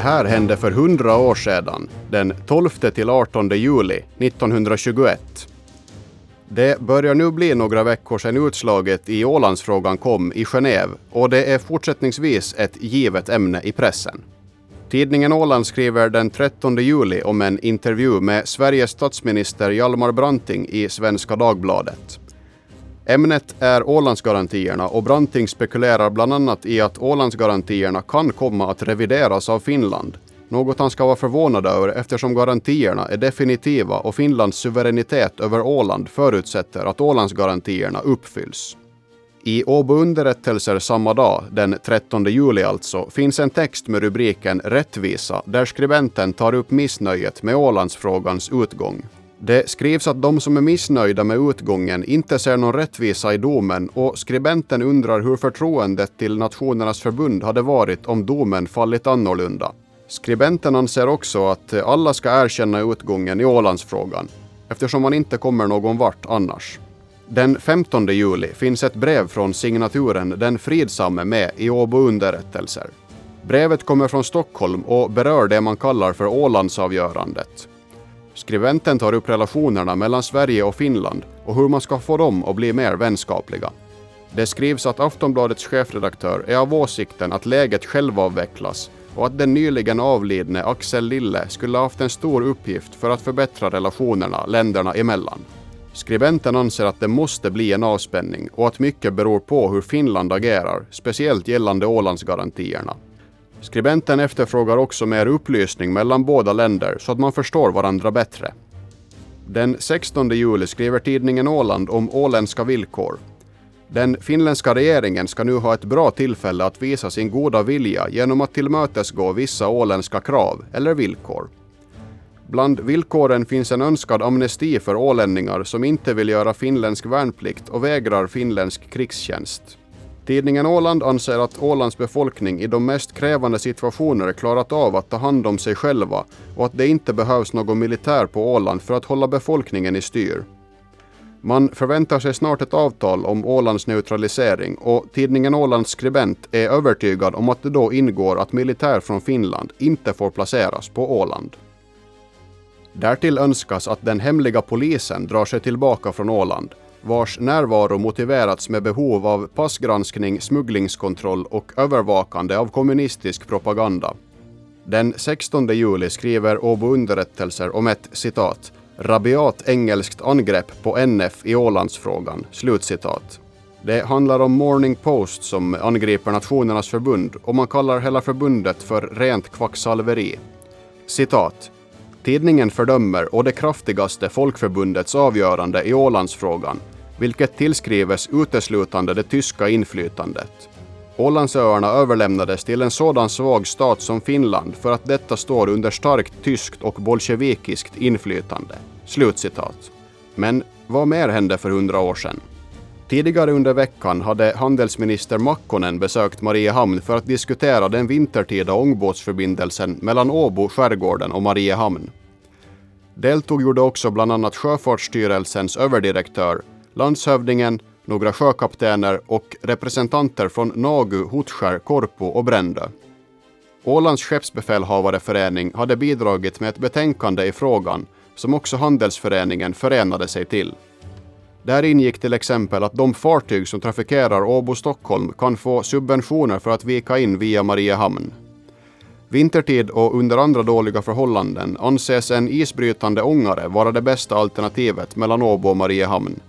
här hände för 100 år sedan, den 12 till 18 juli 1921. Det börjar nu bli några veckor sedan utslaget i Ålandsfrågan kom i Genève och det är fortsättningsvis ett givet ämne i pressen. Tidningen Åland skriver den 13 juli om en intervju med Sveriges statsminister Hjalmar Branting i Svenska Dagbladet. Ämnet är Ålandsgarantierna och Branting spekulerar bland annat i att Ålandsgarantierna kan komma att revideras av Finland, något han ska vara förvånad över eftersom garantierna är definitiva och Finlands suveränitet över Åland förutsätter att Ålandsgarantierna uppfylls. I Åbo underrättelser samma dag, den 13 juli alltså, finns en text med rubriken Rättvisa där skribenten tar upp missnöjet med Ålandsfrågans utgång. Det skrivs att de som är missnöjda med utgången inte ser någon rättvisa i domen och skribenten undrar hur förtroendet till Nationernas förbund hade varit om domen fallit annorlunda. Skribenten anser också att alla ska erkänna utgången i Ålandsfrågan eftersom man inte kommer någon vart annars. Den 15 juli finns ett brev från signaturen Den fridsamme med i Åbo underrättelser. Brevet kommer från Stockholm och berör det man kallar för Ålandsavgörandet. Skribenten tar upp relationerna mellan Sverige och Finland och hur man ska få dem att bli mer vänskapliga. Det skrivs att Aftonbladets chefredaktör är av åsikten att läget självavvecklas och att den nyligen avlidne Axel Lille skulle ha haft en stor uppgift för att förbättra relationerna länderna emellan. Skribenten anser att det måste bli en avspänning och att mycket beror på hur Finland agerar, speciellt gällande Ålandsgarantierna. Skribenten efterfrågar också mer upplysning mellan båda länder så att man förstår varandra bättre. Den 16 juli skriver tidningen Åland om åländska villkor. Den finländska regeringen ska nu ha ett bra tillfälle att visa sin goda vilja genom att tillmötesgå vissa åländska krav eller villkor. Bland villkoren finns en önskad amnesti för ålänningar som inte vill göra finländsk värnplikt och vägrar finländsk krigstjänst. Tidningen Åland anser att Ålands befolkning i de mest krävande situationer klarat av att ta hand om sig själva och att det inte behövs någon militär på Åland för att hålla befolkningen i styr. Man förväntar sig snart ett avtal om Ålands neutralisering och tidningen Ålands skribent är övertygad om att det då ingår att militär från Finland inte får placeras på Åland. Därtill önskas att den hemliga polisen drar sig tillbaka från Åland, vars närvaro motiverats med behov av passgranskning, smugglingskontroll och övervakande av kommunistisk propaganda. Den 16 juli skriver Åbo Underrättelser om ett citat rabiat engelskt angrepp på NF i Ålandsfrågan. Slutcitat. Det handlar om Morning Post som angriper Nationernas förbund och man kallar hela förbundet för rent kvacksalveri. Citat. Tidningen fördömer å det kraftigaste Folkförbundets avgörande i Ålandsfrågan, vilket tillskrives uteslutande det tyska inflytandet. Ålandsöarna överlämnades till en sådan svag stat som Finland för att detta står under starkt tyskt och bolsjevikiskt inflytande. Slutcitat. Men vad mer hände för hundra år sedan? Tidigare under veckan hade handelsminister Makkonen besökt Mariehamn för att diskutera den vintertida ångbåtsförbindelsen mellan Åbo, skärgården och Mariehamn. Deltog gjorde också bland annat Sjöfartsstyrelsens överdirektör, landshövdingen, några sjökaptener och representanter från Nagu, Hotskär, Korpo och Brändö. Ålands skeppsbefälhavareförening hade bidragit med ett betänkande i frågan som också Handelsföreningen förenade sig till. Där ingick till exempel att de fartyg som trafikerar Åbo-Stockholm kan få subventioner för att vika in via Mariehamn. Vintertid och under andra dåliga förhållanden anses en isbrytande ångare vara det bästa alternativet mellan Åbo och Mariehamn.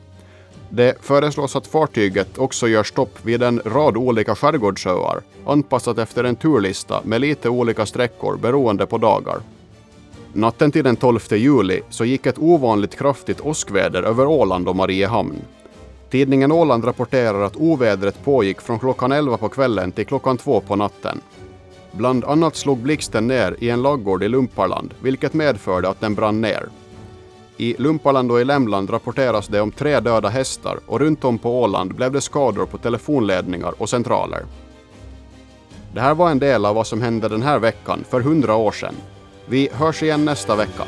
Det föreslås att fartyget också gör stopp vid en rad olika skärgårdsöar, anpassat efter en turlista med lite olika sträckor beroende på dagar. Natten till den 12 juli så gick ett ovanligt kraftigt åskväder över Åland och Mariehamn. Tidningen Åland rapporterar att ovädret pågick från klockan 11 på kvällen till klockan 2 på natten. Bland annat slog blixten ner i en laggård i Lumparland, vilket medförde att den brann ner. I Lumparland och i Lämland rapporteras det om tre döda hästar och runt om på Åland blev det skador på telefonledningar och centraler. Det här var en del av vad som hände den här veckan för hundra år sedan. Vi hörs igen nästa vecka.